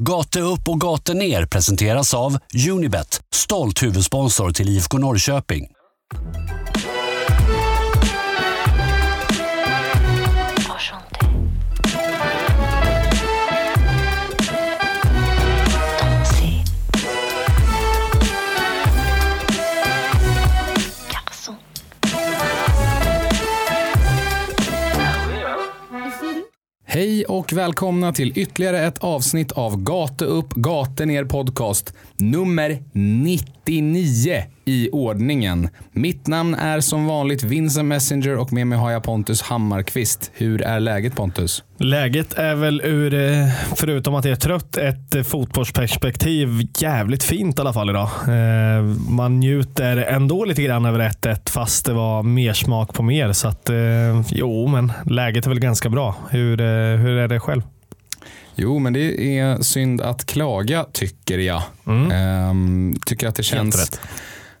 Gate upp och gate ner presenteras av Unibet, stolt huvudsponsor till IFK Norrköping. Hej och välkomna till ytterligare ett avsnitt av Gate upp, gate ner podcast nummer 99 i ordningen. Mitt namn är som vanligt Vincent Messenger och med mig har jag Pontus Hammarkvist. Hur är läget Pontus? Läget är väl ur, eh, förutom att jag är trött, ett eh, fotbollsperspektiv jävligt fint i alla fall idag. Eh, Man njuter ändå lite grann över 1-1 fast det var mer smak på mer. Så att, jo, men läget är väl ganska bra. Hur, hur är det själv? Jo, men det är synd att klaga tycker jag. Ehm, tycker att det känns... rätt.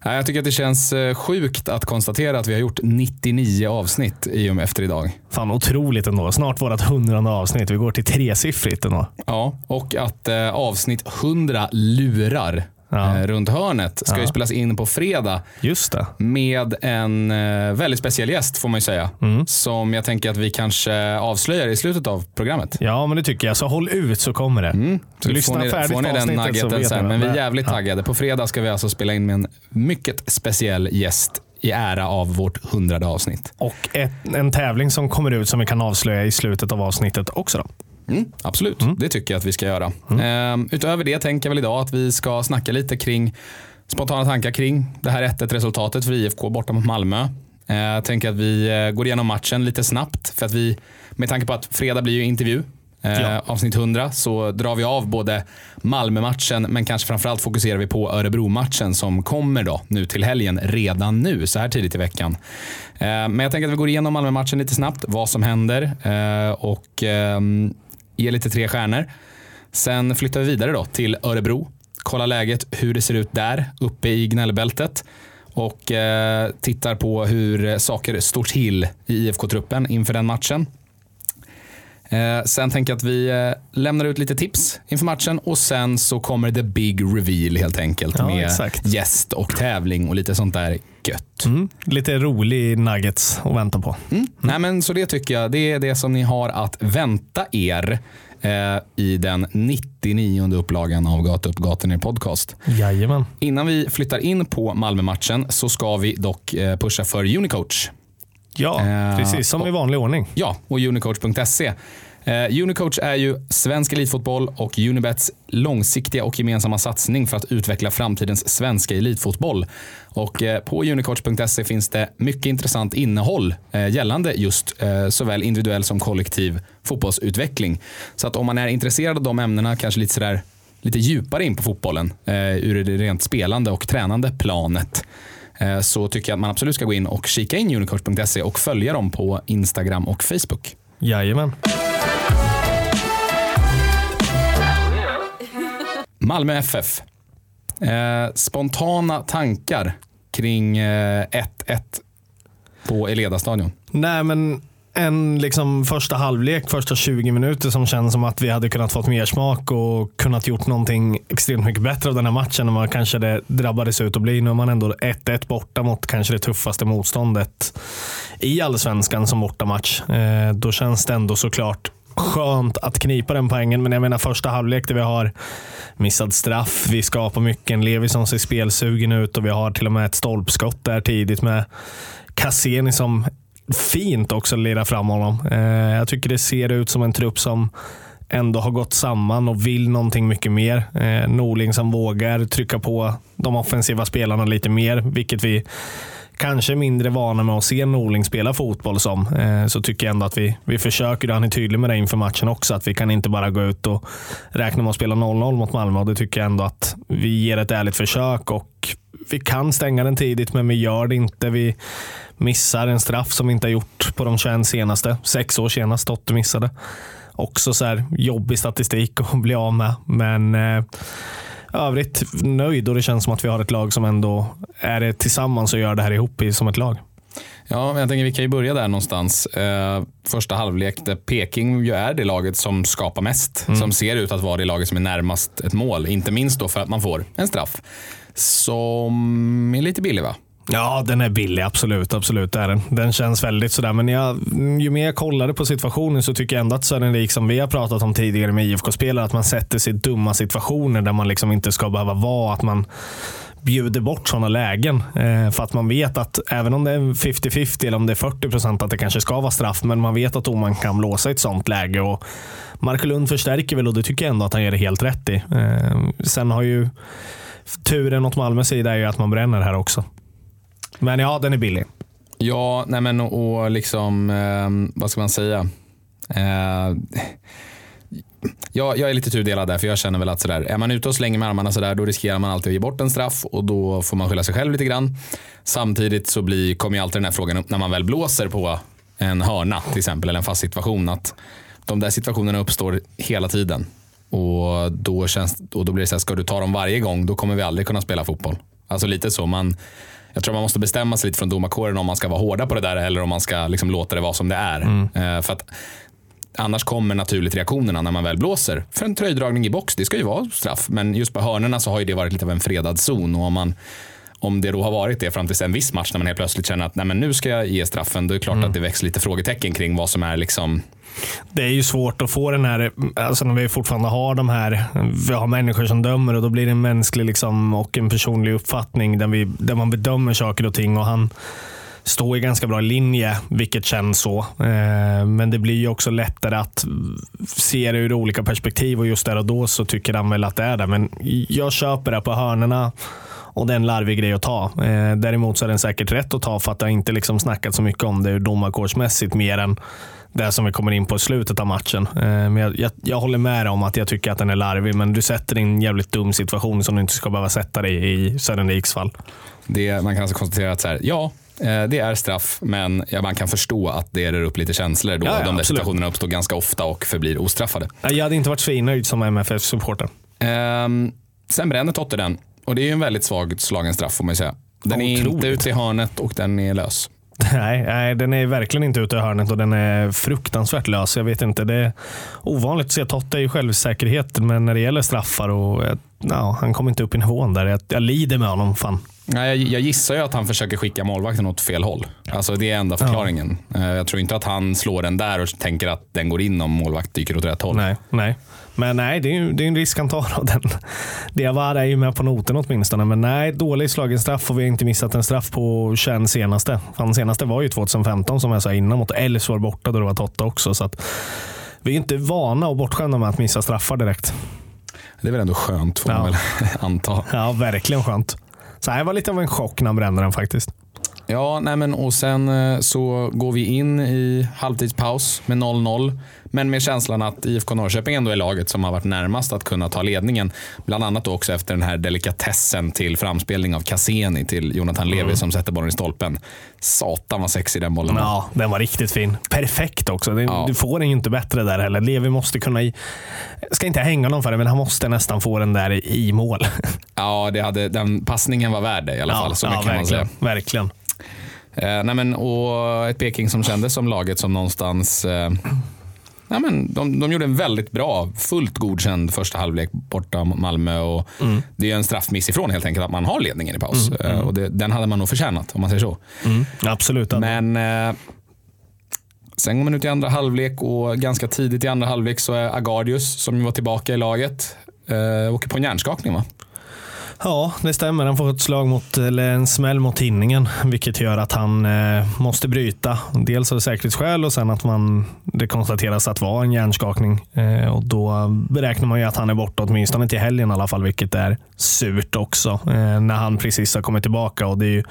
Jag tycker att det känns eh, sjukt att konstatera att vi har gjort 99 avsnitt i och med efter idag. Fan otroligt ändå. Snart vårt hundrade avsnitt. Vi går till tresiffrigt ändå. Ja, och att eh, avsnitt 100 lurar Ja. eh, runt hörnet ska ju Ja. spelas in på fredag Just det. med en eh, väldigt speciell gäst får man ju säga. Mm. Som jag tänker att vi kanske avslöjar i slutet av programmet. Ja, men det tycker jag. Så håll ut så kommer det. Mm. Så Lyssna får ni, färdigt får ni den nuggeten sen. Men vi är jävligt taggade. På fredag ska vi alltså spela in med en mycket speciell gäst i ära av vårt hundrade avsnitt. Och ett, en tävling som kommer ut som vi kan avslöja i slutet av avsnittet också. Då. Mm, absolut, det tycker jag att vi ska göra. Ehm, utöver det tänker jag väl idag att vi ska snacka lite kring spontana tankar kring det här 1-1 resultatet för IFK borta mot Malmö. Eh, Jag tänker att vi eh, går igenom matchen lite snabbt för att vi med tanke på att fredag blir ju intervju eh, Ja. avsnitt 100 så drar vi av både Malmö-matchen men kanske framförallt fokuserar vi på Örebro-matchen som kommer då nu till helgen redan nu så här tidigt i veckan. Eh, Men jag tänker att vi går igenom Malmö-matchen lite snabbt, vad som händer eh, och Ge lite tre stjärnor. Sen flyttar vi vidare då till Örebro, kollar läget, hur det ser ut där uppe i gnällbältet och eh, tittar på hur saker står till i IFK-truppen inför den matchen. Eh, sen tänker jag att vi eh, lämnar ut lite tips inför matchen och sen så kommer the big reveal helt enkelt Ja, med exakt. gäst och tävling och lite sånt där gött. Mm. Lite rolig nuggets att vänta på. Mm. Nej, men så det tycker jag, det är det som ni har att vänta er eh, i den 99 upplagan av Gata upp, gata ner podcast. Jajamän. Innan vi flyttar in på Malmö-matchen så ska vi dock eh, pusha för Unicoach. Ja, Eh, precis som i vanlig ordning. Ja, och unicoach.se. Eh, Unicoach är ju svensk elitfotboll och Unibets långsiktiga och gemensamma satsning för att utveckla framtidens svenska elitfotboll. Och eh, på unicoach.se finns det mycket intressant innehåll eh, gällande just eh, såväl individuell som kollektiv fotbollsutveckling. Så att om man är intresserad av de ämnena, kanske lite sådär lite djupare in på fotbollen eh, ur det rent spelande och tränande planet så tycker jag att man absolut ska gå in och kika in unicoach.se och följa dem på Instagram och Facebook. Jajamän. Malmö FF. Eh, spontana tankar kring eh, 1-1 på Eleda-stadion. Nej, men en liksom första halvlek, första 20 minuter som känns som att vi hade kunnat fått mer smak och kunnat gjort någonting extremt mycket bättre av den här matchen än vad kanske det drabbades ut att bli. Nu är man ändå 1-1 borta mot kanske det tuffaste motståndet i allsvenskan som bortamatch. Eh, då känns det ändå såklart skönt att knipa den poängen. Men jag menar första halvlek där vi har missad straff, vi skapar mycket, en Levi som ser spelsugen ut och vi har till och med ett stolpskott där tidigt med Cassini som fint också leda fram honom. Eh, jag tycker det ser ut som en trupp som ändå har gått samman och vill någonting mycket mer. Eh, Norling som vågar trycka på de offensiva spelarna lite mer, vilket vi kanske är mindre vana med att se Norling spela fotboll som. Eh, så tycker jag ändå att vi, vi försöker, och han är tydlig med det inför matchen också, att vi kan inte bara gå ut och räkna med att spela 0-0 mot Malmö. Och det tycker jag ändå att vi ger ett ärligt försök och vi kan stänga den tidigt, men vi gör det inte. Vi missar en straff som vi inte har gjort på de 21 senaste. Sex år senast, Totte missade. Också så här jobbig statistik att bli av med. Men eh, övrigt nöjd och det känns som att vi har ett lag som ändå är det tillsammans och gör det här ihop i, som ett lag. Ja, jag tänker vi kan ju börja där någonstans. Eh, första halvlek där Peking ju är det laget som skapar mest. Som ser ut att vara det laget som är närmast ett mål. Inte minst då för att man får en straff. Som är lite billig va? Ja, den är billig. Absolut. absolut det är den. den känns väldigt sådär. Men jag, ju mer jag kollade på situationen så tycker jag ändå att Södervik, som vi har pratat om tidigare med IFK-spelare, att man sätter sig i dumma situationer där man liksom inte ska behöva vara. Att man bjuder bort sådana lägen. Eh, för att man vet att även om det är 50-50 eller om det är 40 procent att det kanske ska vara straff, men man vet att domaren kan blåsa i ett sådant läge. Och Marko Lund förstärker väl och det tycker jag ändå att han gör det helt rätt i. Eh, sen har ju turen åt Malmös sida är ju att man bränner här också. Men ja, den är billig. Ja, nej men och, och liksom, eh, vad ska man säga? Eh, jag, jag är lite tudelad där, för jag känner väl att sådär, är man ute och slänger med armarna sådär, då riskerar man alltid att ge bort en straff och då får man skylla sig själv lite grann. Samtidigt så blir, kommer ju alltid den här frågan upp när man väl blåser på en hörna till exempel, eller en fast situation, att de där situationerna uppstår hela tiden. Och då, känns, och då blir det så här, ska du ta dem varje gång, då kommer vi aldrig kunna spela fotboll. Alltså lite så. Man, jag tror man måste bestämma sig lite från domarkåren om man ska vara hårda på det där eller om man ska liksom låta det vara som det är. Eh, för att Annars kommer naturligt reaktionerna när man väl blåser. För en tröjdragning i box, det ska ju vara straff. Men just på hörnorna så har ju det varit lite av en fredad zon. Och om, man, om det då har varit det fram till en viss match när man helt plötsligt känner att Nej, men nu ska jag ge straffen. Då är det klart att det väcks lite frågetecken kring vad som är liksom Det är ju svårt att få den här, alltså när vi fortfarande har de här, vi har människor som dömer och då blir det en mänsklig liksom, och en personlig uppfattning där, vi, där man bedömer saker och ting. och han står i ganska bra linje, vilket känns så. Eh, Men det blir ju också lättare att se det ur olika perspektiv och just där och då så tycker han väl att det är det. Men jag köper det på hörnorna och det är en larvig grej att ta. Eh, Däremot så är den säkert rätt att ta för att det har inte liksom snackat så mycket om det domarkårsmässigt mer än det som vi kommer in på i slutet av matchen. Eh, Men jag, jag, jag håller med dig om att jag tycker att den är larvig, men du sätter dig i en jävligt dum situation som du inte ska behöva sätta dig i Söderviks fall. Det, man kan alltså konstatera att så här, ja, eh, det är straff, men man kan förstå att det rör upp lite känslor då Ja, ja, de där absolut. situationerna uppstår ganska ofta och förblir ostraffade. Jag hade inte varit svinnöjd som MFF-supporter. Ehm, sen bränner Totte den och det är ju en väldigt svag slagen straff får man säga. Den är inte ute i hörnet och den är lös. Nej, nej, den är verkligen inte ute i hörnet och den är fruktansvärt lös. Jag vet inte, det är ovanligt att se. Totte ju självsäkerhet, men när det gäller straffar och ja, han kommer inte upp i nivån där. Jag, jag lider med honom. Fan. Nej, jag, gissar ju att han försöker skicka målvakten åt fel håll. Alltså det är enda förklaringen. Eh, Jag tror inte att han slår den där och tänker att den går in om målvakt dyker åt rätt håll. Nej, nej. Men nej, det är, ju- det är en risk han tar. Och den. Diawara är ju med på noten åtminstone. Men nej, dålig slagen straff och vi har inte missat en straff på 21 senaste. Han senaste var ju 2015 som jag sa innan mot Elfsborg borta då det var Totta också. Så att, vi är inte vana och bortskämda med att missa straffar direkt. Det är väl ändå skönt får man Ja. väl anta. Ja, verkligen skönt. Så det var lite av en chock när han brände den faktiskt. Ja, nej men och sen eh, så går vi in i halvtidspaus med 0-0. Men med känslan att IFK Norrköping ändå är laget som har varit närmast att kunna ta ledningen. Bland annat också efter den här delikatessen till framspelning av Cassini till Jonathan Levi som sätter bollen i stolpen. Satan vad sexig den bollen var. Ja, den var riktigt fin. Perfekt också. Det, Ja. Du får den ju inte bättre där heller. Levi måste kunna... I, ska inte hänga någon för det, men han måste nästan få den där i, mål. Ja, det hade, den passningen var värd det i alla fall. Så säga. verkligen. verkligen. Eh, nej men, och ett Peking som kändes som laget som någonstans eh, nej men, de, de gjorde en väldigt bra, fullt godkänd första halvlek borta mot Malmö. Och Det är en straffmiss ifrån helt enkelt att man har ledningen i paus. Eh, och det, den hade man nog förtjänat om man säger så. Mm, absolut. Men eh, sen går man ut i andra halvlek och ganska tidigt i andra halvlek så är Agardius som var tillbaka i laget eh, åker på en hjärnskakning va? Ja, det stämmer. Han får ett slag mot, eller en smäll mot tinningen, vilket gör att han eh, måste bryta. Dels av säkerhetsskäl och sen att man, det konstateras att det var en hjärnskakning. Eh, och då beräknar man ju att han är borta åtminstone till helgen i alla fall, vilket är surt också. Eh, när han precis har kommit tillbaka. och det är ju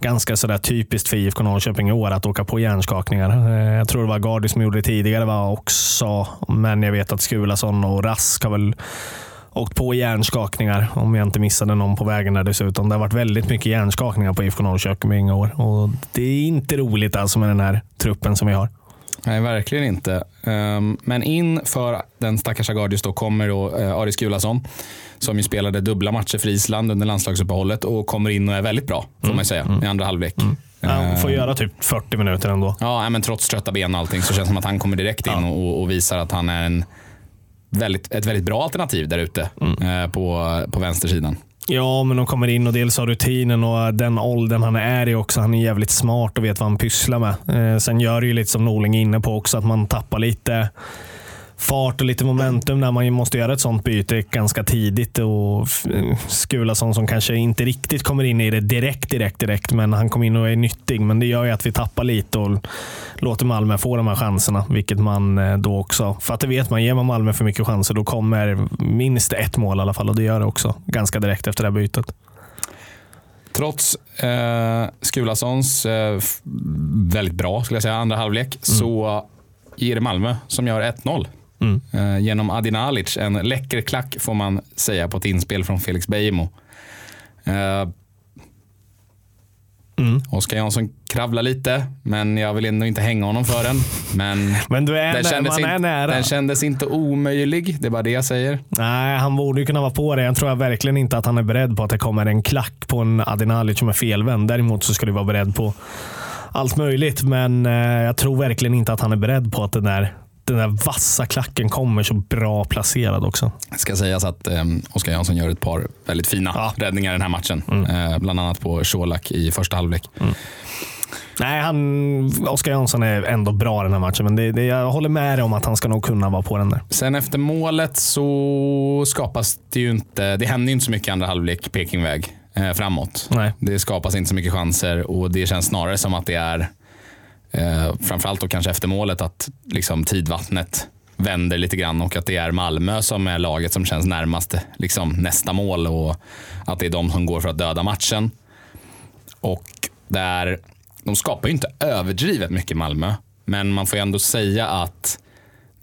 ganska sådär typiskt för IFK Norrköping i år att åka på hjärnskakningar. Eh, jag tror det var Gardi som gjorde det tidigare var också, men jag vet att Skulason och Rask har väl åkt på hjärnskakningar om jag inte missade någon på vägen där dessutom. Det har varit väldigt mycket hjärnskakningar på IFK Norrköping i år och det är inte roligt alltså med den här truppen som vi har. Nej, verkligen inte. Ehm, Men in för den stackars Agardius då kommer då eh, Aris Gulason som ju spelade dubbla matcher för Island under landslagsuppehållet och kommer in och är väldigt bra får man ju säga i andra halvlek. Han får Eh, göra typ 40 minuter ändå. Ja, men trots trötta ben och allting så känns det som att han kommer direkt in och, och visar att han är en väldigt, ett väldigt bra alternativ där ute Mm. eh, på, på vänstersidan. Ja, men de kommer in och dels har rutinen och den åldern han är i också. Han är jävligt smart och vet vad han pysslar med. Eh, sen gör det ju lite som Norling är inne på också, att man tappar lite fart och lite momentum när man måste göra ett sånt byte ganska tidigt. Och Skulason som kanske inte riktigt kommer in i det direkt, direkt, direkt, men han kommer in och är nyttig. Men det gör ju att vi tappar lite och låter Malmö få de här chanserna, vilket man eh, då också... För att det vet man, ger man Malmö för mycket chanser då kommer minst ett mål i alla fall och det gör det också ganska direkt efter det här bytet. Trots eh, Skulasons eh, väldigt bra skulle jag säga, andra halvlek så ger det Malmö som gör 1-0. Mm. Eh, genom. En läcker klack får man säga på ett inspel från Felix Beijmo. Eh, Mm. Oskar Jansson kravlar lite, men jag vill ändå inte hänga honom för den. Men Men du är, den, kändes man är in, nära. den kändes inte omöjlig. Det är bara det jag säger. Nej, han borde ju kunna vara på det. Jag tror verkligen inte att han är beredd på att det kommer en klack på en Adinalic som är felvänd. Däremot så ska du vara beredd på allt möjligt, men eh, jag tror verkligen inte att han är beredd på att den där, den där vassa klacken kommer så bra placerad också. Det ska sägas att eh, Oskar Jansson gör ett par väldigt fina Ja. räddningar i den här matchen. Eh, bland annat på Colak i första halvlek. Nej, han, Oskar Jansson är ändå bra den här matchen, men det, det, jag håller med dig om att han ska nog kunna vara på den där. Sen efter målet så skapas det ju inte, det händer ju inte så mycket i andra halvlek Pekingväg eh, framåt. Nej. Det skapas inte så mycket chanser och det känns snarare som att det är, eh, framförallt då kanske efter målet, att liksom tidvattnet vänder lite grann och att det är Malmö som är laget som känns närmast liksom, nästa mål och att det är de som går för att döda matchen. Och där, de skapar ju inte överdrivet mycket Malmö, men man får ju ändå säga att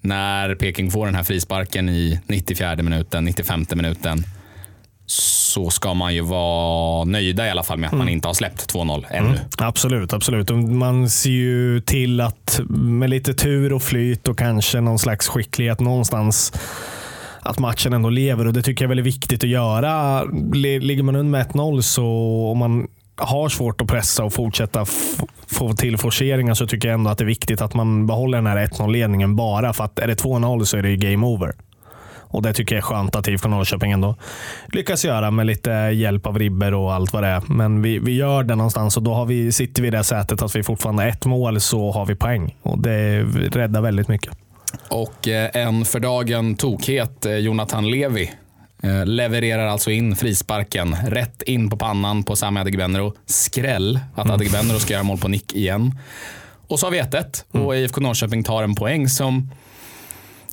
när Peking får den här frisparken i 94 minuten, 95 minuten så ska man ju vara nöjda i alla fall med att man inte har släppt 2-0 ännu. Absolut, absolut. Och Man ser ju till att med lite tur och flyt och kanske någon slags skicklighet någonstans att matchen ändå lever och det tycker jag är väldigt viktigt att göra. Li- Ligger man under med 1-0 så om man har svårt att pressa och fortsätta få till forceringar så tycker jag ändå att det är viktigt att man behåller den här 1-0-ledningen bara för att är det 2-0 så är det game over. Och Det tycker jag är skönt att IFK Norrköping ändå lyckas göra med lite hjälp av ribber och allt vad det är. Men vi, vi gör det någonstans och då har vi, sitter vi i det sättet att vi fortfarande har ett mål så har vi poäng. Och Det räddar väldigt mycket. Och eh, en för dagen tokhet, eh, Jonathan Levi, eh, levererar alltså in frisparken rätt in på pannan på Sami Adegbenro. Skräll att Adegbenro ska göra mål på nick igen. Och så har vi 1-1 och IFK Norrköping tar en poäng som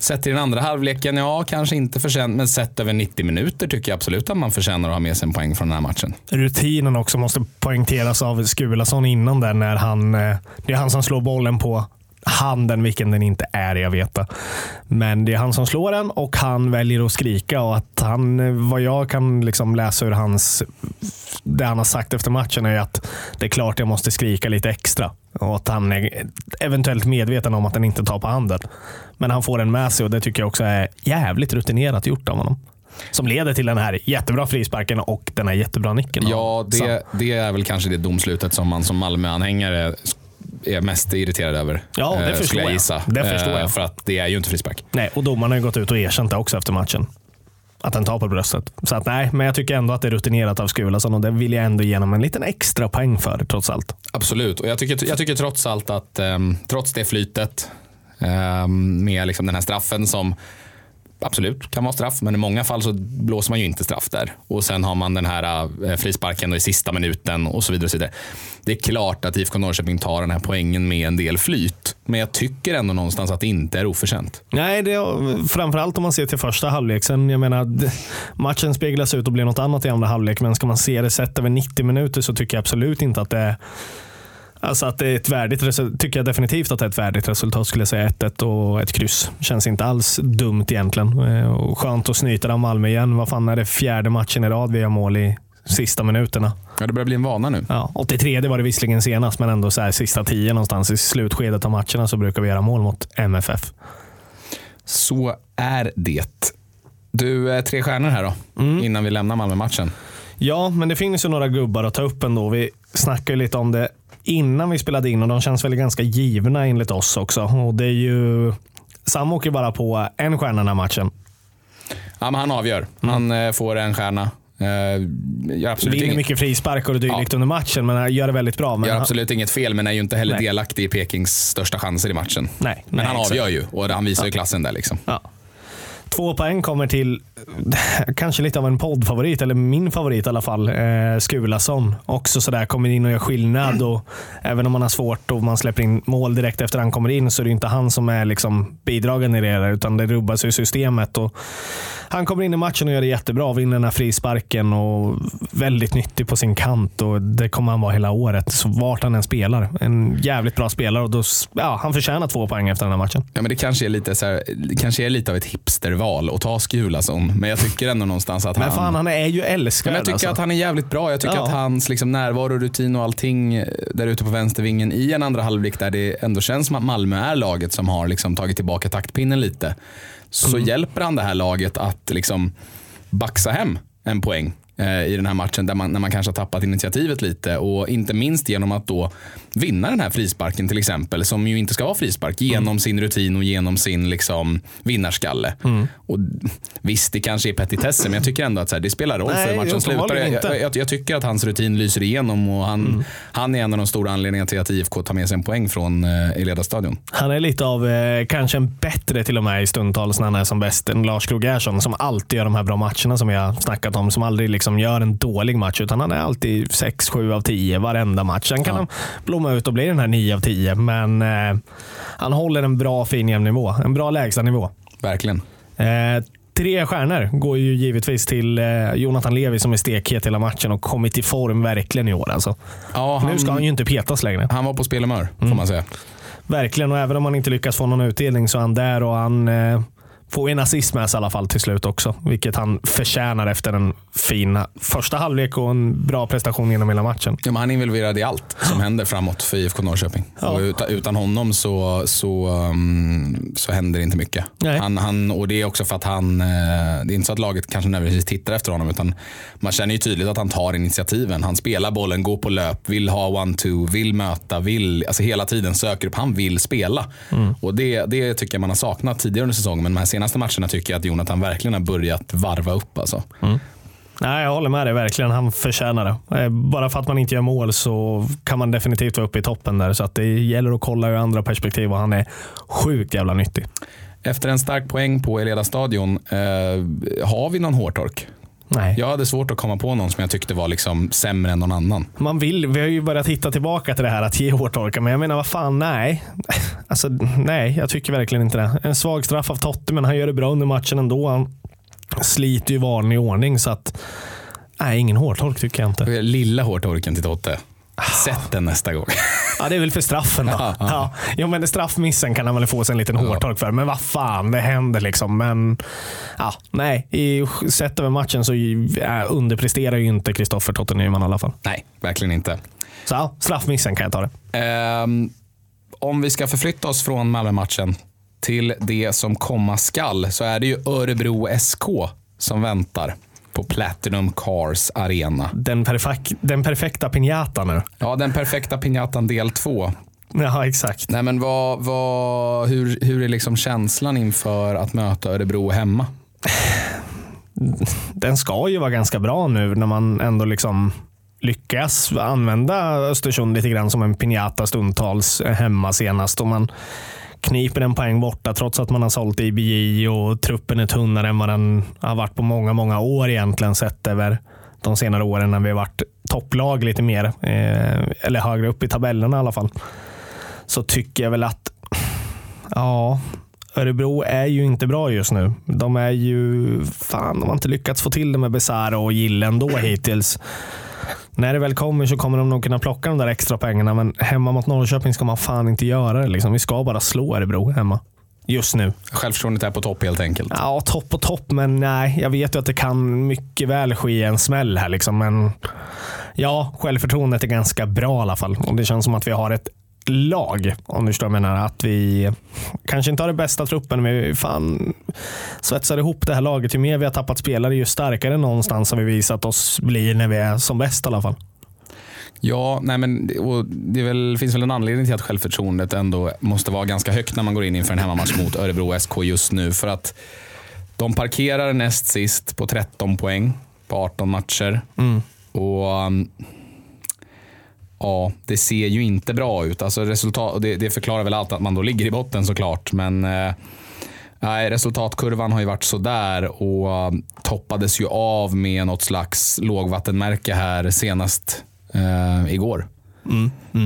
Sett i den andra halvleken, ja kanske inte förtjänt, men sett över 90 minuter tycker jag absolut att man förtjänar att ha med sig en poäng från den här matchen. Rutinen också måste poängteras av Skulason innan där när han, eh, det är han som slår bollen på handen, vilken den inte är, jag vet det. Men det är han som slår den och han väljer att skrika och att han, vad jag kan liksom läsa ur hans, det han har sagt efter matchen är att det är klart jag måste skrika lite extra. Och att han är eventuellt medveten om att den inte tar på handen. Men han får den med sig och det tycker jag också är jävligt rutinerat gjort av honom. Som leder till den här jättebra frisparken och den här jättebra nicken. Ja, det, det är väl kanske det domslutet som man som Malmö-anhängare är mest irriterad över. Ja, det eh, förstår jag gissa. Det förstår Eh, jag. För att det är ju inte frispark. Nej, och domaren har ju gått ut och erkänt det också efter matchen. Att den tar på bröstet. Så att nej, men jag tycker ändå att det är rutinerat av Skulason och det vill jag ändå ge honom en liten extra poäng för trots allt. Absolut, och jag tycker, jag tycker trots allt att ehm, trots det flytet ehm, med liksom den här straffen som absolut kan vara straff, men i många fall så blåser man ju inte straff där. Och sen har man den här eh, frisparken i sista minuten och så vidare. Och så vidare. Det är klart att IFK Norrköping tar den här poängen med en del flyt, men jag tycker ändå någonstans att det inte är oförtjänt. Nej, det är, framförallt om man ser till första halvlek. Sen, jag menar, matchen speglas ut och blir något annat i andra halvlek, men ska man se det sett över 90 minuter så tycker jag absolut inte att det är Alltså att det är ett värdigt resultat, tycker jag definitivt att det är ett värdigt resultat skulle jag säga. 1-1 och ett kryss. Känns inte alls dumt egentligen. Eh, Och skönt att snyta av Malmö igen. Vad fan är det fjärde matchen i rad vi gör mål i sista minuterna? Ja, det börjar bli en vana nu. Ja, 83 var det visserligen senast, men ändå så här, sista tio någonstans i slutskedet av matcherna så brukar vi göra mål mot MFF. Så är det. Du, eh, tre stjärnor här då, Mm. innan vi lämnar Malmö-matchen. Ja, men det finns ju några gubbar att ta upp ändå. Vi snackade lite om det innan vi spelade in och de känns väl ganska givna enligt oss också. Och det är ju, Sam åker bara på en stjärna den här matchen. Ja, men han avgör. Han eh, får en stjärna. Eh, gör absolut, Vinner inget, mycket frisparkar och dylikt under matchen, men han gör det väldigt bra. Men gör han, absolut inget fel, men är ju inte heller Nej. delaktig i Pekings största chanser i matchen. Nej, men nej, han exakt. avgör ju och han visar ju klassen där. Liksom. Ja. Två poäng kommer till kanske lite av en poddfavorit, eller min favorit i alla fall, eh, Skulason. Också sådär, kommer in och gör skillnad. Och även om man har svårt och man släpper in mål direkt efter han kommer in så är det inte han som är liksom bidragande i det, utan det rubbas ju systemet. Och han kommer in i matchen och gör det jättebra, vinner den här frisparken och väldigt nyttig på sin kant. Och Det kommer han vara hela året, så vart han än spelar. En jävligt bra spelare och då, ja, han förtjänar två poäng efter den här matchen. Ja, men det kanske är lite, så här, det kanske är lite av ett hipsterval att ta Skulason, men jag tycker ändå någonstans att Men han... fan, han är ju Ja, älskvärd. men jag tycker alltså. att han är jävligt bra. Jag tycker Ja. att hans liksom, närvaro, rutin och allting eh, där ute på vänstervingen i en andra halvlek där det ändå känns som att Malmö är laget som har liksom, tagit tillbaka taktpinnen lite. Så Mm. hjälper han det här laget att liksom, baxa hem en poäng eh, i den här matchen där man, när man kanske har tappat initiativet lite och inte minst genom att då vinna den här frisparken till exempel som ju inte ska vara frispark genom Mm. sin rutin och genom sin liksom, vinnarskalle. Och visst, det kanske är petitesser men jag tycker ändå att här, det spelar roll Nej, för hur matchen slutar. Jag, jag, jag, jag tycker att hans rutin lyser igenom och han, han är en av de stora anledningarna till att IFK tar med sig en poäng från eh, i Ledarstadion. Han är lite av, eh, kanske en bättre till och med i stundtals när han är som bäst än Lars Krogh Gerson som alltid gör de här bra matcherna som vi har snackat om. Som aldrig liksom gör en dålig match utan han är alltid 6-7 av 10 varenda match. Sen kan Ja. han blomma ut och bli den här 9 av 10 men eh, han håller en bra fin jämn nivå. En bra lägstanivå. Verkligen. Eh, tre stjärnor går ju givetvis till eh, Jonathan Levi som är stekhet hela matchen och kommit i form verkligen i år. Alltså. Ja, han, Nu ska han ju inte petas längre. han var på spelhumör får Mm. man säga. Verkligen, och även om han inte lyckas få någon utdelning så är han där och han eh, får en assist med sig i alla fall till slut också. Vilket han förtjänar efter en fin första halvlek och en bra prestation genom hela matchen. Ja, men han är involverad i allt som händer framåt för IFK Norrköping. Ja. Och utan, utan honom så, så, um, så händer det inte mycket. Nej. Han, han, och Det är också för att han, eh, det är inte så att laget kanske nödvändigtvis tittar efter honom utan man känner ju tydligt att han tar initiativen. Han spelar bollen, går på löp, vill ha one-two, vill möta, vill, alltså hela tiden söker upp. Han vill spela. Mm. Och det, det tycker jag man har saknat tidigare under säsongen men de här senaste matcherna tycker jag att Jonathan verkligen har börjat varva upp. Alltså. Nej, jag håller med dig verkligen. Han förtjänar det. Eh, Bara för att man inte gör mål så kan man definitivt vara uppe i toppen där. Så att det gäller att kolla ur andra perspektiv och han är sjukt jävla nyttig. Efter en stark poäng på Eleda stadion, eh, har vi någon hårtork? Nej. Jag hade svårt att komma på någon som jag tyckte var liksom sämre än någon annan. Man vill, vi har ju börjat hitta tillbaka till det här att ge hårtorka, men jag menar vad fan, nej. Alltså, nej, jag tycker verkligen inte det. En svag straff av Totte, men han gör det bra under matchen ändå. Han sliter ju i ordning, så att nej, ingen hårtork tycker jag inte. Lilla hårtorken till Totte. Sätt den nästa gång. Ja, det är väl för straffen då. Ja, ja. Ja, men straffmissen kan han väl få sig en liten hårtork för. Men vad fan, det händer liksom. Men ja, nej, i sett över matchen så äh, underpresterar ju inte Kristoffer Totte Nyman i alla fall. Nej, verkligen inte. Så ja, straffmissen kan jag ta det. Ehm, om vi ska förflytta oss från Malmö-matchen till det som komma skall så är det ju Örebro SK som väntar på Platinum Cars Arena. Den, perfek- den perfekta pinjatan nu. Ja, den perfekta pinjatan del två. Ja, exakt. Nej, men vad, vad, hur, hur är liksom känslan inför att möta Örebro hemma? Den ska ju vara ganska bra nu när man ändå liksom lyckas använda Östersund lite grann som en pinjata stundtals hemma senast. Och man kniper en poäng borta trots att man har sålt IBJ och truppen är tunnare än vad den har varit på många, många år egentligen sett över de senare åren när vi har varit topplag lite mer. Eh, eller högre upp i tabellerna i alla fall. Så tycker jag väl att Ja, Örebro är ju inte bra just nu. De är ju, fan de har inte lyckats få till det med Besara och Gille ändå hittills. När det väl kommer så kommer de nog kunna plocka de där extra pengarna, men hemma mot Norrköping ska man fan inte göra det. Liksom. Vi ska bara slå Örebro hemma. Just nu. Självförtroendet är på topp helt enkelt. Ja, topp och topp, men nej. Jag vet ju att det kan mycket väl ske en smäll här. Liksom, men ja, självförtroendet är ganska bra i alla fall. Och Det känns som att vi har ett lag, om du förstår vad jag menar. Att vi kanske inte har det bästa truppen, men vi fan svetsar ihop det här laget. Ju mer vi har tappat spelare, ju starkare någonstans har vi visat oss bli när vi är som bäst i alla fall. Ja, nej men, och det väl, finns väl en anledning till att självförtroendet ändå måste vara ganska högt när man går in inför en hemmamatch mot Örebro SK just nu. För att de parkerar näst sist på 13 poäng på 18 matcher. Och um, ja, Det ser ju inte bra ut. Alltså resultat, det, det förklarar väl allt att man då ligger i botten såklart. Men eh, nej, resultatkurvan har ju varit sådär och um, toppades ju av med något slags lågvattenmärke här senast eh, igår.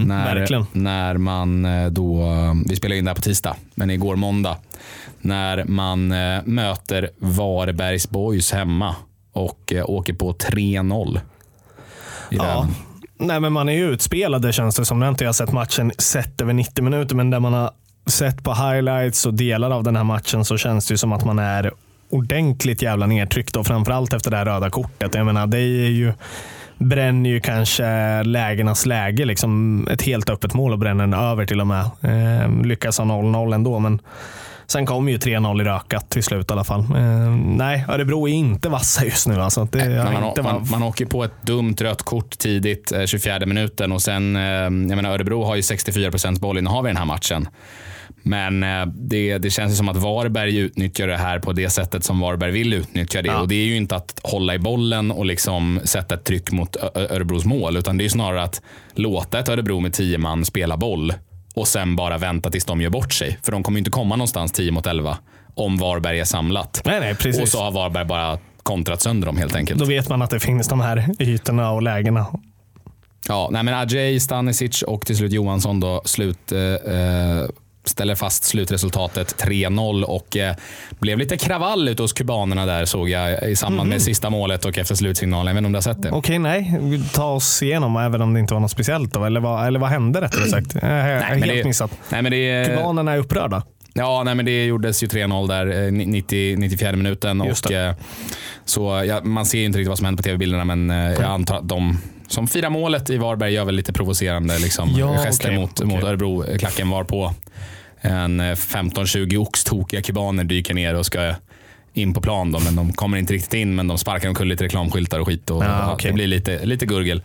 när, verkligen. när man eh, då, vi spelar in det här på tisdag, men igår måndag, när man eh, möter Varbergs Boys hemma och eh, åker på 3-0. I Ja. Nej, men man är ju utspelad det känns det som. Nu har inte jag sett matchen sett över 90 minuter, men där man har sett på highlights och delar av den här matchen så känns det ju som att man är ordentligt jävla nedtryckt och framförallt efter det här röda kortet. Jag menar, det är ju bränner ju kanske lägenas läge. Liksom ett helt öppet mål och bränner den över till och med. Eh, lyckas ha 0-0 ändå, men sen kom ju 3-0 i rökat till slut i alla fall. Eh, nej, Örebro är inte vassa just nu. Alltså. Det har man, inte man, varit- man åker på ett dumt rött kort tidigt, eh, 24 minuten och sen, eh, jag menar Örebro har ju 64 procents bollinnehav i den här matchen. Men eh, det, det känns ju som att Varberg utnyttjar det här på det sättet som Varberg vill utnyttja det. Ja. Och Det är ju inte att hålla i bollen och liksom sätta ett tryck mot Örebros mål, utan det är snarare att låta ett Örebro med 10 man spela boll och sen bara vänta tills de gör bort sig. För de kommer inte komma någonstans 10 mot 11 om Varberg är samlat. Nej, nej, precis. Och så har Varberg bara kontrat sönder dem helt enkelt. Då vet man att det finns de här ytorna och lägena. Ja, nej men Ajay, Stanisic och till slut Johansson då slut, eh, eh, ställer fast slutresultatet 3-0 och eh, blev lite kravall ute hos kubanerna där såg jag i samband med sista målet och efter slutsignalen. Jag vet inte om du har sett det? Okej, nej. Ta oss igenom även om det inte var något speciellt. Då. Eller, vad, eller vad hände rättare sagt? Jag har helt det- missat. Nej, men det, Kubanerna är upprörda. Ja, nej, men det gjordes ju 3-0 där, eh, 90, 94 minuten. Och, eh, så, ja, man ser inte riktigt vad som händer på tv-bilderna, men eh, jag antar att de som firar målet i Varberg gör väl lite provocerande liksom, Ja, gester okej, mot, okej. mot Örebro. Klacken var på en eh, 15-20 oxtokiga kubaner dyker ner och ska in på plan. Då, men de kommer inte riktigt in, men de sparkar omkull lite reklamskyltar och skit. Och, ja, okej. Det blir lite, lite gurgel.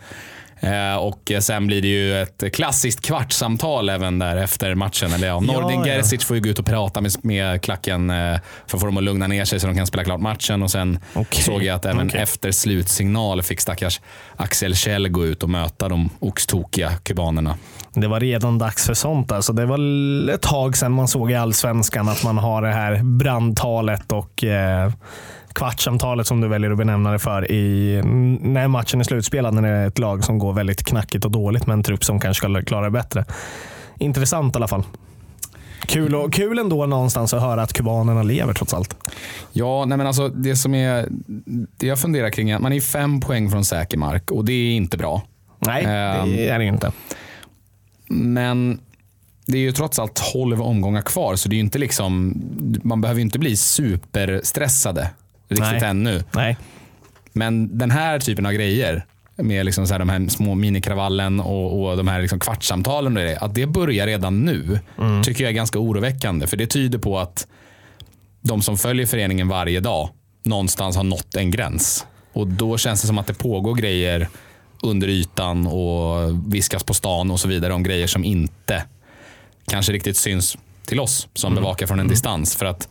Eh, och sen blir det ju ett klassiskt kvartssamtal även där efter matchen. Eller ja, Nordin ja. Gerzic får ju gå ut och prata med, med klacken eh, för att få dem att lugna ner sig så de kan spela klart matchen. Och sen Okej, såg jag att även okej. efter slutsignal fick stackars Axel Kjell gå ut och möta de oxtokiga kubanerna. Det var redan dags för sånt. Alltså. Det var ett tag sedan man såg i Allsvenskan att man har det här brandtalet och eh, kvartssamtalet som du väljer att benämna det för i, när matchen är slutspelad. När det är ett lag som går väldigt knackigt och dåligt med en trupp som kanske ska klara det bättre. Intressant i alla fall. Kul, och, kul ändå någonstans att höra att kubanerna lever trots allt. Ja, nej men alltså det som är, det jag funderar kring är att man är fem poäng från säker mark och det är inte bra. Nej, Ehm. det är det inte. Men det är ju trots allt 12 omgångar kvar så det är ju inte liksom, man behöver ju inte bli superstressade riktigt Nej. ännu. Nej. Men den här typen av grejer med liksom så här de här små minikravallen och, och de här liksom kvartssamtalen, och det, att det börjar redan nu tycker jag är ganska oroväckande. För det tyder på att de som följer föreningen varje dag någonstans har nått en gräns. Och då känns det som att det pågår grejer under ytan och viskas på stan och så vidare om grejer som inte kanske riktigt syns till oss som bevakar från en distans. För att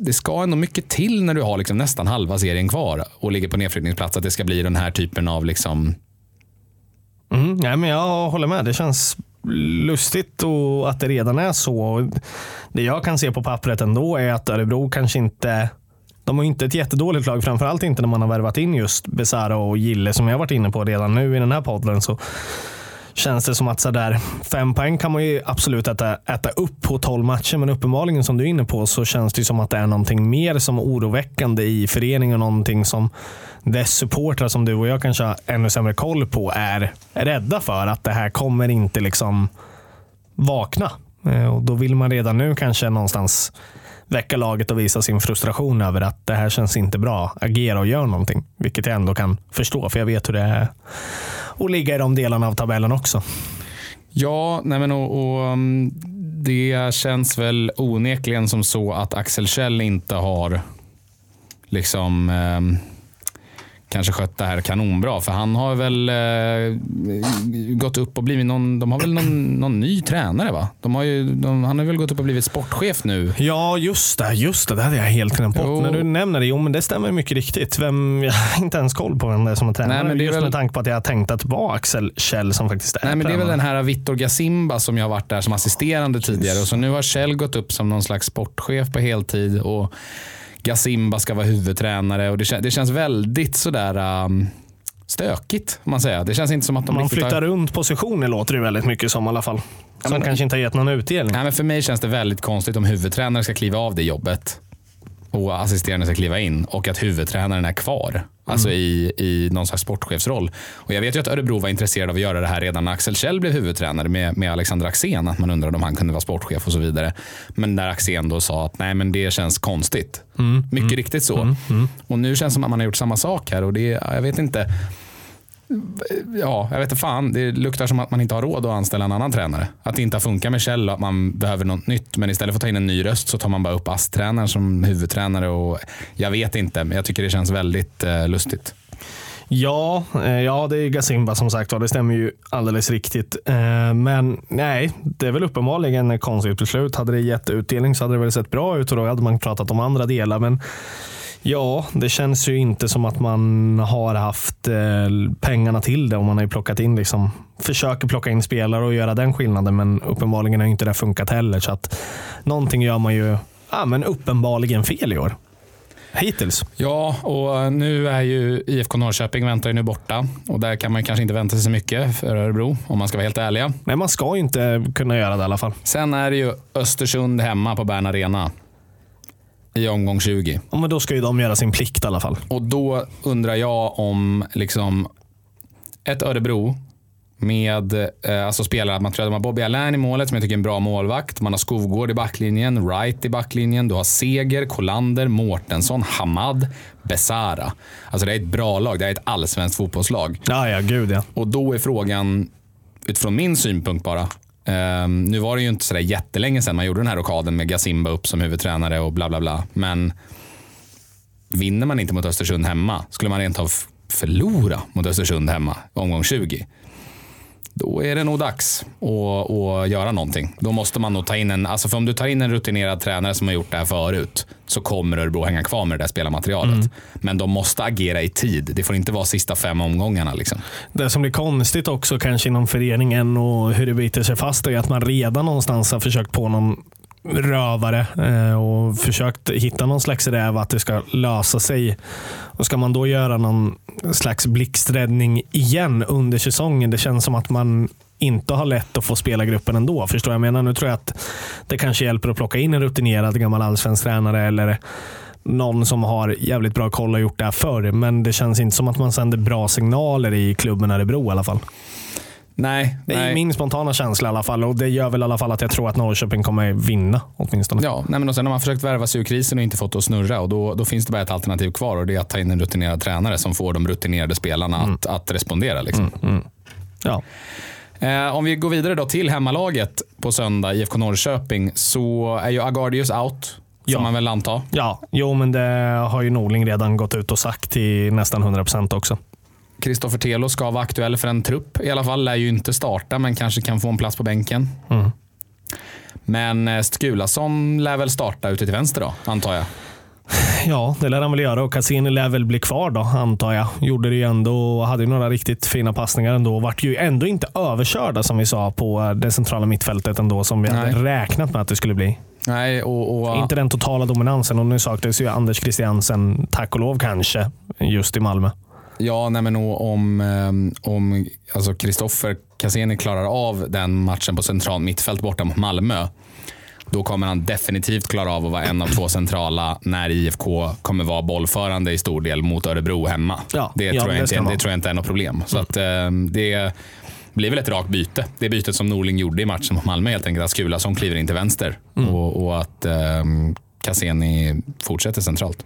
det ska ändå mycket till när du har liksom nästan halva serien kvar och ligger på nedflyttningsplats att det ska bli den här typen av liksom Mm, nej, men jag håller med. Det känns lustigt och att det redan är så. Det jag kan se på pappret ändå är att Örebro kanske inte de har inte ett jättedåligt lag, framförallt inte när man har värvat in just Besara och Gille som jag varit inne på redan nu i den här podden. Så känns det som att sådär, fem poäng kan man ju absolut äta, äta upp på 12 matcher, men uppenbarligen som du är inne på så känns det som att det är någonting mer som är oroväckande i föreningen. Någonting som dess supportrar som du och jag kanske har ännu sämre koll på är rädda för. Att det här kommer inte liksom vakna. Eh, och då vill man redan nu kanske någonstans väcka laget och visa sin frustration över att det här känns inte bra. Agera och gör någonting. Vilket jag ändå kan förstå, för jag vet hur det är att ligga i de delarna av tabellen också. Ja, nej men och, och, um, det känns väl onekligen som så att Axel Kjell inte har liksom eh, kanske skött det här kanonbra. För han har väl eh, gått upp och blivit någon, de har väl någon, någon ny tränare va? De har ju, de, han har väl gått upp och blivit sportchef nu. Ja, just det. Just det, det hade jag helt glömt bort. När du nämner det, jo men det stämmer mycket riktigt. Vem, jag har inte ens koll på vem det är som är tränare. Nej, men det är just väl- med tanke på att jag har tänkt att det var Axel Kjell som faktiskt är Nej, men det är väl den här Vittor Gasimba som jag har varit där som assisterande tidigare. Och så nu har Kjell gått upp som någon slags sportchef på heltid. Och Gasimba ska vara huvudtränare. Och det, kän- det känns väldigt sådär um, stökigt. Man säger. Det känns inte som att de Man flyttar har... runt positioner låter det väldigt mycket som i alla fall. Som men- kanske inte har gett någon utdelning. Nej, men för mig känns det väldigt konstigt om huvudtränare ska kliva av det jobbet och assisterande ska kliva in och att huvudtränaren är kvar. Alltså Mm. i, i någon slags sportchefsroll. Och jag vet ju att Örebro var intresserad av att göra det här redan när Axel Kjell blev huvudtränare med, med Alexander Axén. Att man undrade om han kunde vara sportchef och så vidare. Men där Axén då sa att nej men det känns konstigt. Mm. Mycket riktigt så. Och nu känns det som att man har gjort samma sak här. Och det, jag vet inte. Ja, jag vet inte fan. Det luktar som att man inte har råd att anställa en annan tränare. Att det inte har funkat med Kjell och att man behöver något nytt. Men istället för att ta in en ny röst så tar man bara upp ASS-tränaren som huvudtränare. Och jag vet inte, men jag tycker det känns väldigt eh, lustigt. Ja, eh, ja, det är Gasimba som sagt var. Det stämmer ju alldeles riktigt. Eh, Men nej, det är väl uppenbarligen ett konstigt beslut. Hade det gett utdelning så hade det väl sett bra ut och då hade man pratat om andra delar. Men ja, det känns ju inte som att man har haft eh, pengarna till det. Och man har ju plockat in, liksom, försöker plocka in spelare och göra den skillnaden. Men uppenbarligen har inte det funkat heller. Så att någonting gör man ju ja, men uppenbarligen fel i år. Hittills. Ja, och nu är ju IFK Norrköping väntar ju nu borta. Och där kan man kanske inte vänta sig så mycket för Örebro, om man ska vara helt ärliga. Nej, man ska ju inte kunna göra det i alla fall. Sen är det ju Östersund hemma på Bern Arena. I omgång 20. Ja, men då ska ju de göra sin plikt i alla fall. Och då undrar jag om liksom ett Örebro med eh, alltså spelare, man tror att de har Bobby Allain i målet som jag tycker är en bra målvakt. Man har Skovgård i backlinjen, Wright i backlinjen. Du har Seger, Kolander, Mårtensson, Hamad, Besara. Alltså det är ett bra lag. Det är ett allsvenskt fotbollslag. Ja, ja, gud ja. Och då är frågan, utifrån min synpunkt bara. Um, nu var det ju inte sådär jättelänge sedan man gjorde den här rockaden med Gasimba upp som huvudtränare och bla bla bla. Men vinner man inte mot Östersund hemma, skulle man rent av förlora mot Östersund hemma, omgång 20. Då är det nog dags att, att göra någonting. Då måste man nog ta in en, alltså för om du tar in en rutinerad tränare som har gjort det här förut, så kommer Örebro hänga kvar med det där spelarmaterialet. Men de måste agera i tid. Det får inte vara sista fem omgångarna. Liksom. Det som blir konstigt också kanske inom föreningen och hur det biter sig fast är att man redan någonstans har försökt på någon rövare eh, och försökt hitta någon slags räv att det ska lösa sig. Och Ska man då göra någon slags blixträddning igen under säsongen? Det känns som att man inte har lätt att få spela gruppen ändå. Förstår jag vad jag menar? Nu tror jag att det kanske hjälper att plocka in en rutinerad gammal allsvensk tränare eller någon som har jävligt bra koll och har gjort det här förr. Men det känns inte som att man sänder bra signaler i klubben Örebro i alla fall. Nej, Det är nej. min spontana känsla i alla fall och det gör väl i alla fall att jag tror att Norrköping kommer vinna åtminstone. Ja, nej men och sen har man försökt värva sig ur krisen och inte fått det att snurra. Och då, då finns det bara ett alternativ kvar och det är att ta in en rutinerad tränare som får de rutinerade spelarna att, att respondera. Liksom. Ja. Eh, om vi går vidare då till hemmalaget på söndag, IFK Norrköping, så är ju Agardius out. Får Ja. man väl anta. ja, jo men det har ju Norling redan gått ut och sagt till nästan 100% också. Kristoffer Telo ska vara aktuell för en trupp. I alla fall lär ju inte starta, men kanske kan få en plats på bänken. Mm. Men eh, Skulason lär väl starta ute till vänster då, antar jag. Ja, det lär han väl göra och Cassini lär väl bli kvar då, antar jag. Gjorde det ju ändå och hade ju några riktigt fina passningar ändå. Vart ju ändå inte överkörda som vi sa på det centrala mittfältet ändå, som vi hade Nej. räknat med att det skulle bli. Nej, och, och, Inte den totala dominansen och nu saknades ju Anders Christiansen, tack och lov kanske, just i Malmö. Ja, nej men om, eh, om alltså Kristoffer Cassini klarar av den matchen på centralt mittfält borta mot Malmö, då kommer han definitivt klara av att vara en av två centrala när IFK kommer vara bollförande i stor del mot Örebro hemma. Ja, det, ja, tror jag det inte, det tror jag inte är något problem. Så att, eh, det blir väl ett rakt byte. Det bytet som Norling gjorde i matchen mot Malmö helt enkelt. Att Skulason kliver in till vänster Mm. och, och att eh, Cassini fortsätter centralt.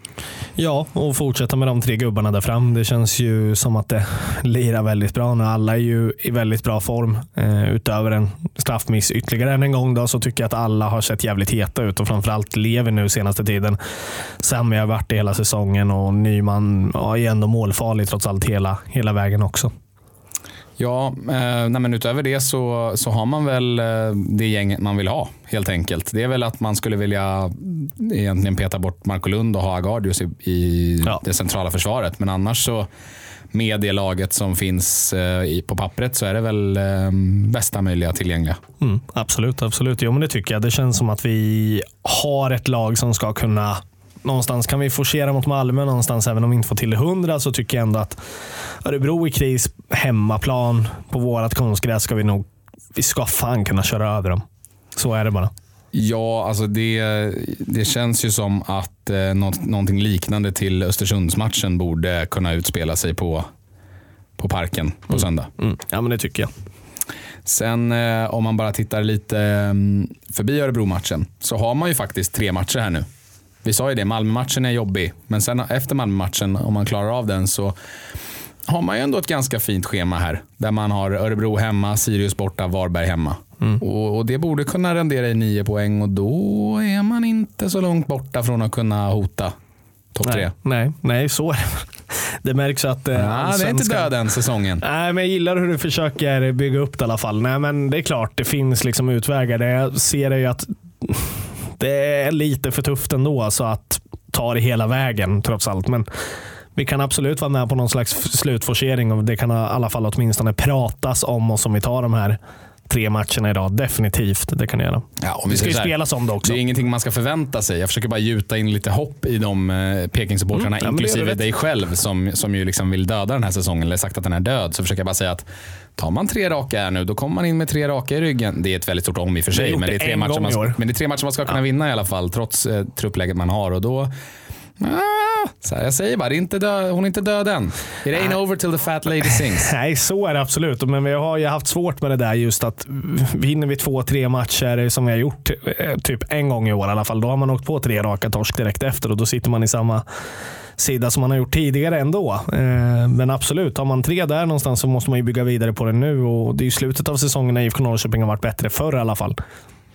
Ja, och fortsätta med de tre gubbarna där fram. Det känns ju som att det lirar väldigt bra nu. Alla är ju i väldigt bra form. Eh, utöver en straffmiss ytterligare än en gång då, så tycker jag att alla har sett jävligt heta ut och framförallt Levi nu senaste tiden. Sami har varit det hela säsongen och Nyman ja, är ändå målfarlig trots allt hela, hela vägen också. Ja, eh, nej utöver det så, så har man väl eh, det gänget man vill ha helt enkelt. Det är väl att man skulle vilja egentligen peta bort Marco Lund och ha Agardius i, i Ja. det centrala försvaret. Men annars så med det laget som finns eh, på pappret så är det väl eh, bästa möjliga tillgängliga. Mm, absolut, absolut. Jo, men det tycker jag. Det känns som att vi har ett lag som ska kunna Någonstans kan vi forcera mot Malmö, någonstans även om vi inte får till det 100 så tycker jag ändå att Örebro i kris, hemmaplan, på vårat konstgräs ska vi nog, vi ska fan kunna köra över dem. Så är det bara. Ja, alltså det, det känns ju som att eh, något, någonting liknande till Östersundsmatchen borde kunna utspela sig på, på parken på söndag. Mm. Ja, men det tycker jag. Sen eh, om man bara tittar lite mm, förbi Örebro-matchen så har man ju faktiskt tre matcher här nu. Vi sa ju det, Malmö-matchen är jobbig, men sen efter Malmö-matchen, om man klarar av den, så har man ju ändå ett ganska fint schema här. Där man har Örebro hemma, Sirius borta, Varberg hemma. Och, och Det borde kunna rendera i nio poäng och då är man inte så långt borta från att kunna hota topp tre. Nej, nej, så är det. Det märks att eh, Ja, det är inte död än säsongen. Nej, men jag gillar hur du försöker bygga upp det i alla fall. Nej, men det är klart, det finns liksom utvägar. Det jag ser är ju att det är lite för tufft ändå, så att ta det hela vägen trots allt. Men vi kan absolut vara med på någon slags slutforcering och det kan i alla fall åtminstone pratas om oss om vi tar de här tre matcherna idag. Definitivt, det kan det göra. Ja, om Det ska ju spelas om det också. Det är ingenting man ska förvänta sig. Jag försöker bara gjuta in lite hopp i de eh, Peking-supportrarna, Mm, ja, inklusive dig själv som, som ju liksom vill döda den här säsongen, eller sagt att den är död. Så försöker jag bara säga att tar man tre raka här nu, då kommer man in med tre raka i ryggen. Det är ett väldigt stort om i och för sig, men det, är det man, men det är tre matcher man ska kunna vinna i alla fall, trots eh, truppläget man har. Och då, så här, jag säger bara, är inte död, hon är inte död än. It ain't over till the fat lady sings. Nej, så är det absolut. Men vi har ju haft svårt med det där just att vinner vi två, tre matcher som vi har gjort eh, typ en gång i år i alla fall. Då har man åkt på tre raka torsk direkt efter och då sitter man i samma sida som man har gjort tidigare ändå. Eh, Men absolut, har man tre där någonstans så måste man ju bygga vidare på det nu och det är ju slutet av säsongen när IFK Norrköping har varit bättre förr i alla fall.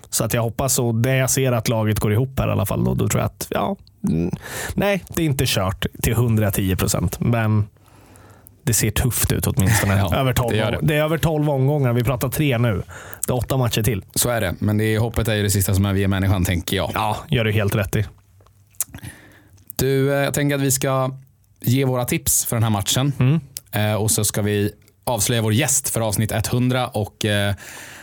Så att jag hoppas och det jag ser att laget går ihop här i alla fall. Då, då tror jag att, ja, nej, det är inte kört till 110 procent. Men det ser tufft ut åtminstone. Ja, över 12 det det. det. är över 12 omgångar. Vi pratar tre nu. Det är åtta matcher till. Så är det, men det är, hoppet är ju det sista som överger människan, tänker jag. Ja, gör du helt rätt i. Du, eh, jag tänker att vi ska ge våra tips för den här matchen. Mm. Eh, och så ska vi avslöja vår gäst för avsnitt 100 och eh,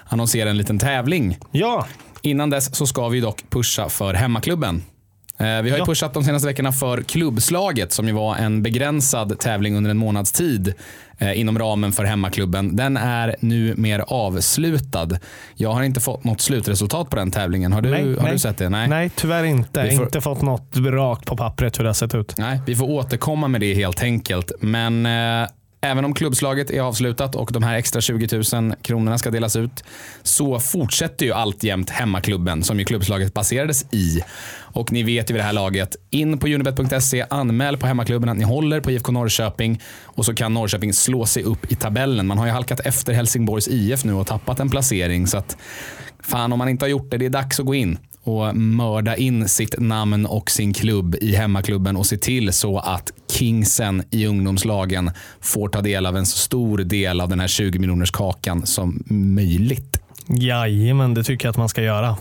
annonsera en liten tävling. Ja, Innan dess så ska vi dock pusha för hemmaklubben. Eh, Vi har ju Ja. pushat de senaste veckorna för klubbslaget som ju var en begränsad tävling under en månads tid eh, inom ramen för hemmaklubben. Den är nu mer avslutad. Jag har inte fått något slutresultat på den tävlingen. Har du, Nej, har nej. du sett det? nej. tyvärr inte. Får- Inte fått något rakt på pappret hur det har sett ut. Nej, vi får återkomma med det helt enkelt. Men eh, även om klubbslaget är avslutat och de här extra 20 000 kronorna ska delas ut så fortsätter ju alltjämt hemmaklubben som ju klubbslaget baserades i. Och ni vet ju vid det här laget, in på unibet.se, anmäl på hemmaklubben att ni håller på IFK Norrköping och så kan Norrköping slå sig upp i tabellen. Man har ju halkat efter Helsingborgs IF nu och tappat en placering så att fan om man inte har gjort det, det är dags att gå in och mörda in sitt namn och sin klubb i hemmaklubben och se till så att Kingsen i ungdomslagen får ta del av en så stor del av den här 20 miljoners kakan som möjligt. Jajamän, det tycker jag att man ska göra.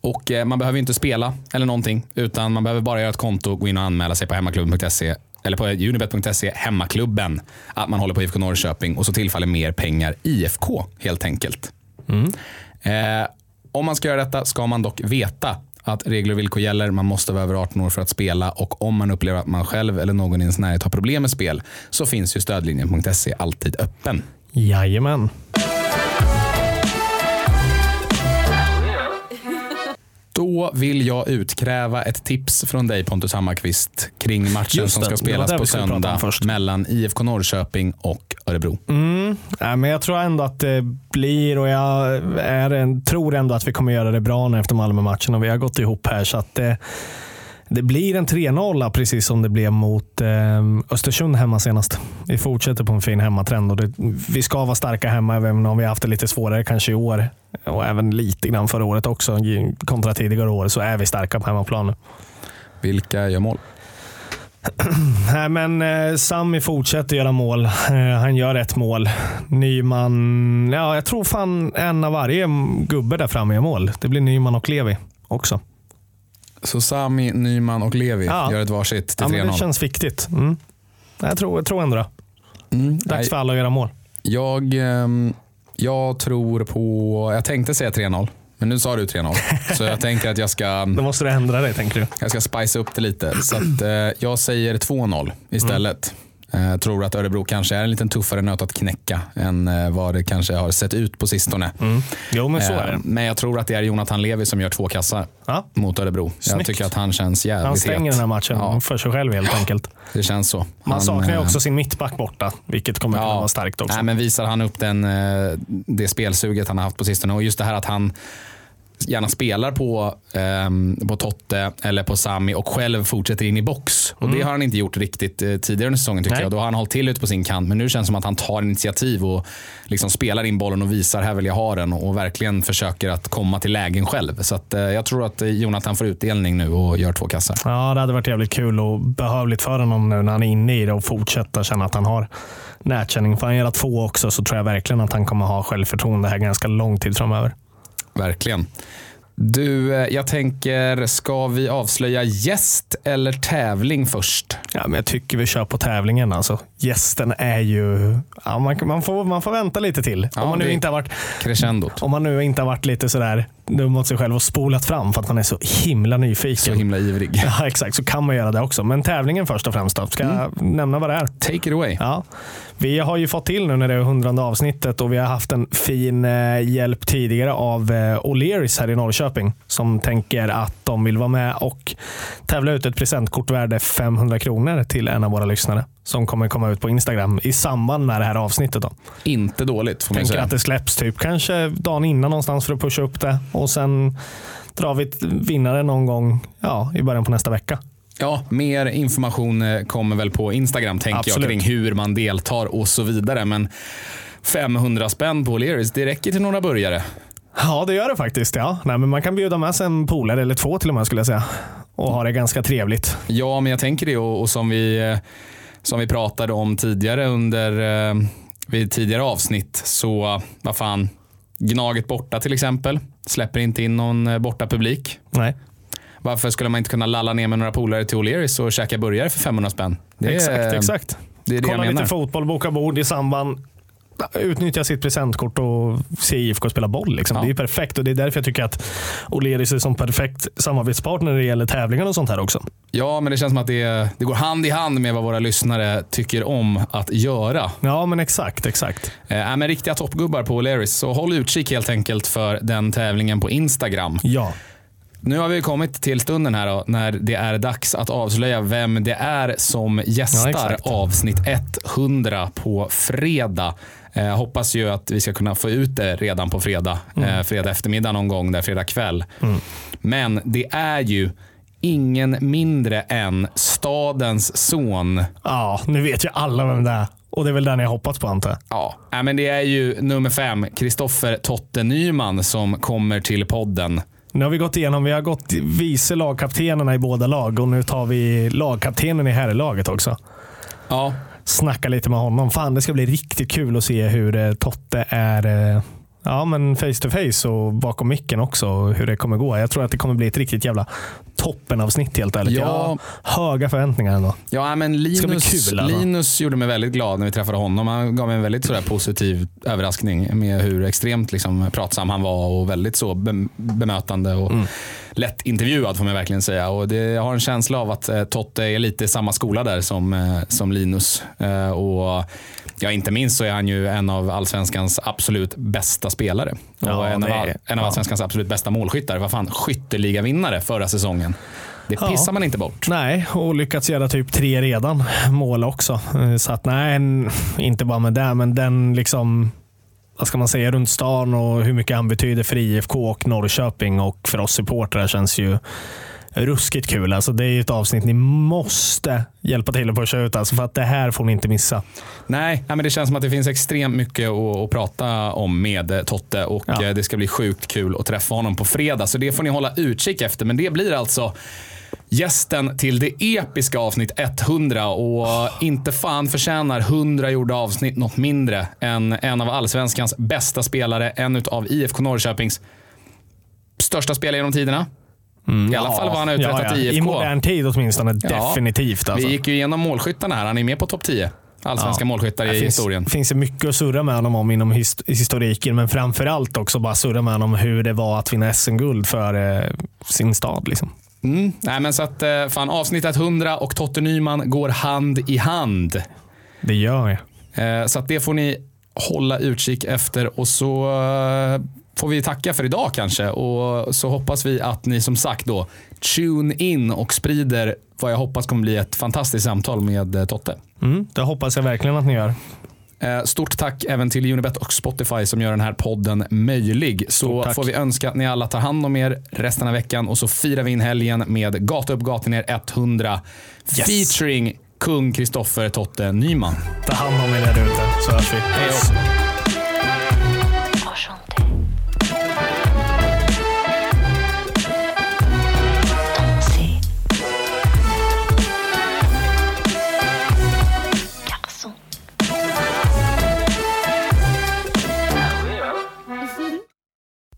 Och eh, man behöver inte spela eller någonting utan man behöver bara göra ett konto, gå in och anmäla sig på hemmaklubben.se eller på unibet.se, hemmaklubben, att man håller på IFK Norrköping och så tillfaller mer pengar IFK helt enkelt. Eh, om man ska göra detta ska man dock veta att regler och villkor gäller. Man måste vara över 18 år för att spela och om man upplever att man själv eller någon i ens närhet har problem med spel så finns ju stödlinjen.se alltid öppen. Jajamän. Då vill jag utkräva ett tips från dig Pontus Hammarkvist kring matchen som ska spelas på söndag mellan IFK Norrköping och Örebro. Mm. Nej, men jag tror ändå att det blir och jag är tror ändå att vi kommer göra det bra nu efter Malmö-matchen och vi har gått ihop här. så att det, det blir en 3-0 precis som det blev mot eh, Östersund hemma senast. Vi fortsätter på en fin hemmatrend och det, vi ska vara starka hemma även om vi har haft det lite svårare kanske i år och även lite grann förra året också kontra tidigare år så är vi starka på hemmaplan nu. Vilka gör mål? Nej, men eh, Sami fortsätter göra mål. Eh, han gör ett mål. Nyman, ja, jag tror fan en av varje gubbe där framme gör mål. Det blir Nyman och Levi också. Så Sami, Nyman och Levi Ja. gör ett varsitt till Ja, men det 3-0. känns viktigt. Mm. Jag, tror, jag tror ändå det. Mm. Dags Nej, för alla att göra mål. Jag, ehm, jag tror på... Jag tänkte säga 3-0, men nu sa du 3-0. Så jag tänker att jag ska, Då måste du ändra dig, tänker du. jag ska spice upp det lite. Så att, eh, jag säger 2-0 istället. Jag tror att Örebro kanske är en lite tuffare nöt att knäcka än eh, vad det kanske har sett ut på sistone. Mm. Jo, men så är Eh, det. Men jag tror att det är Jonathan Levi som gör två kassar Ja. mot Örebro. Jag Snyggt. tycker att han känns jävligt Han stänger het. den här matchen Ja, för sig själv helt enkelt. det känns så. Man Han, saknar ju eh, också sin mittback borta, vilket kommer kunna vara starkt också. Nej, men visar han upp den, eh, det spelsuget han har haft på sistone och just det här att han gärna spelar på, ehm, på Totte eller på Sami och själv fortsätter in i box. Och Det har han inte gjort riktigt eh, tidigare under säsongen tycker Nej. jag. Då har han hållit till ute på sin kant. Men nu känns det som att han tar initiativ och liksom spelar in bollen och visar här vill jag ha den och verkligen försöker att komma till lägen själv. Så att, eh, jag tror att eh, Jonathan får utdelning nu och gör två kassar. Ja, det hade varit jävligt kul och behövligt för honom nu när han är inne i det och fortsätta känna att han har nätkänning. Får han göra två också så tror jag verkligen att han kommer ha självförtroende här ganska lång tid framöver. Verkligen. Du, eh, jag tänker, ska vi avslöja gäst eller tävling först? Ja, men jag tycker vi kör på tävlingen. Alltså. Gästen är ju... Ja, man, man, får, man får vänta lite till. Ja, om, man nu inte har varit, Crescendot. om man nu inte har varit lite sådär dum mot sig själv och spolat fram för att man är så himla nyfiken. Så himla ivrig. Ja, exakt. Så kan man göra det också. Men tävlingen först och främst. Då. Ska jag nämna vad det är? Take it away. Ja. Vi har ju fått till nu när det är hundrade avsnittet och vi har haft en fin eh, hjälp tidigare av eh, O'Learys här i Norrköping som tänker att de vill vara med och tävla ut ett presentkort värde 500 kronor till en av våra lyssnare som kommer komma ut på Instagram i samband med det här avsnittet. Då. Inte dåligt får man Tänker säga. att det släpps typ kanske dagen innan någonstans för att pusha upp det och sen drar vi vinnare någon gång ja, i början på nästa vecka. Ja, mer information eh, kommer väl på Instagram tänker Absolut. jag kring hur man deltar och så vidare. Men 500 spänn på Leris, det räcker till några burgare. Ja, det gör det faktiskt. Ja. Nej, men man kan bjuda med sig en polare, eller två till och med skulle jag säga. Och ha det ganska trevligt. Ja, men jag tänker det och, och som, vi, eh, som vi pratade om tidigare under eh, vid tidigare avsnitt så vad fan, Gnaget borta till exempel. Släpper inte in någon eh, borta publik. Nej, Varför skulle man inte kunna lalla ner med några polare till O'Learys och käka burgare för 500 spänn? Det är, exakt. exakt. Det är det Kolla lite fotboll, boka bord i samband. Utnyttja sitt presentkort och se IFK spela boll. Liksom. Ja. Det är ju perfekt och det är därför jag tycker att O'Learys är som perfekt samarbetspartner när det gäller tävlingar och sånt här också. Ja, men det känns som att det, det går hand i hand med vad våra lyssnare tycker om att göra. Ja, men exakt. exakt. Eh, men riktiga toppgubbar på O'Learys, så håll utkik helt enkelt för den tävlingen på Instagram. Ja. Nu har vi kommit till stunden här då, när det är dags att avslöja vem det är som Ja, gästar exakt. avsnitt 100 på fredag. Eh, hoppas ju att vi ska kunna få ut det redan på fredag. Eh, fredag eftermiddag någon gång, där fredag kväll. Men det är ju ingen mindre än stadens son. ja, nu vet ju alla vem det är. Och det är väl den jag hoppats på antar. Ja, äh, men det är ju nummer fem, Kristoffer Totte Nyman som kommer till podden. Nu har vi gått igenom, vi har gått vice lagkaptenerna i båda lag och nu tar vi lagkaptenen i herrlaget också. Ja, Snacka lite med honom. Fan, det ska bli riktigt kul att se hur eh, Totte är eh, ja, men face to face och bakom micken också. Hur det kommer gå. Jag tror att det kommer bli ett riktigt jävla toppenavsnitt helt ärligt. Ja. Jag har höga förväntningar ändå. Ja, men Linus, kul, alltså. Linus gjorde mig väldigt glad när vi träffade honom. Han gav mig en väldigt sådär positiv överraskning med hur extremt liksom, pratsam han var och väldigt så be- bemötande och Mm. Lätt intervjuad får man verkligen säga. Och det, jag har en känsla av att eh, Totte är lite i samma skola där som, eh, som Linus. Eh, och Ja, inte minst så är han ju en av allsvenskans absolut bästa spelare. Ja, och en, av, all- en av ja. allsvenskans absolut bästa målskyttar. Vad fan, skytteligavinnare förra säsongen. Det Ja. pissar man inte bort. Nej, och lyckats göra typ tre redan mål också. Eh, Så att nej, inte bara med det, men den liksom vad ska man säga, runt stan och hur mycket han betyder för IFK och Norrköping och för oss supportrar känns ju ruskigt kul. Alltså det är ett avsnitt ni måste hjälpa till att pusha ut. Alltså för att det här får ni inte missa. Nej, nej, men det känns som att det finns extremt mycket att, att prata om med eh, Totte och Ja. eh, det ska bli sjukt kul att träffa honom på fredag. Så det får ni hålla utkik efter. Men det blir alltså gästen till det episka avsnitt 100 och inte fan förtjänar 100 gjorda avsnitt något mindre än en av allsvenskans bästa spelare, en av IFK Norrköpings största spelare genom tiderna. I alla fall vad han uträttat i IFK. I modern tid åtminstone. Ja. Definitivt. Alltså. Vi gick ju igenom målskyttarna här. Han är med på topp 10 allsvenska Ja. målskyttar i finns, historien. finns det mycket att surra med honom om inom his- historiken, men framförallt också bara surra med honom hur det var att vinna SM-guld för eh, sin stad. Liksom. Mm. Nej, men så att, eh, fan, avsnitt 100 och Totte Nyman går hand i hand. Det gör jag. Eh, Så att det får ni hålla utkik efter och så eh, får vi tacka för idag kanske och så hoppas vi att ni som sagt då tune in och sprider vad jag hoppas kommer bli ett fantastiskt samtal med Totte. Mm, det hoppas jag verkligen att ni gör. Eh, Stort tack även till Unibet och Spotify som gör den här podden möjlig. Så får vi önska att ni alla tar hand om er resten av veckan och så firar vi in helgen med Gata upp, gata ner 100 Yes. featuring kung Kristoffer Totte Nyman. Ta hand om er där ute så hörs vi. Hej då.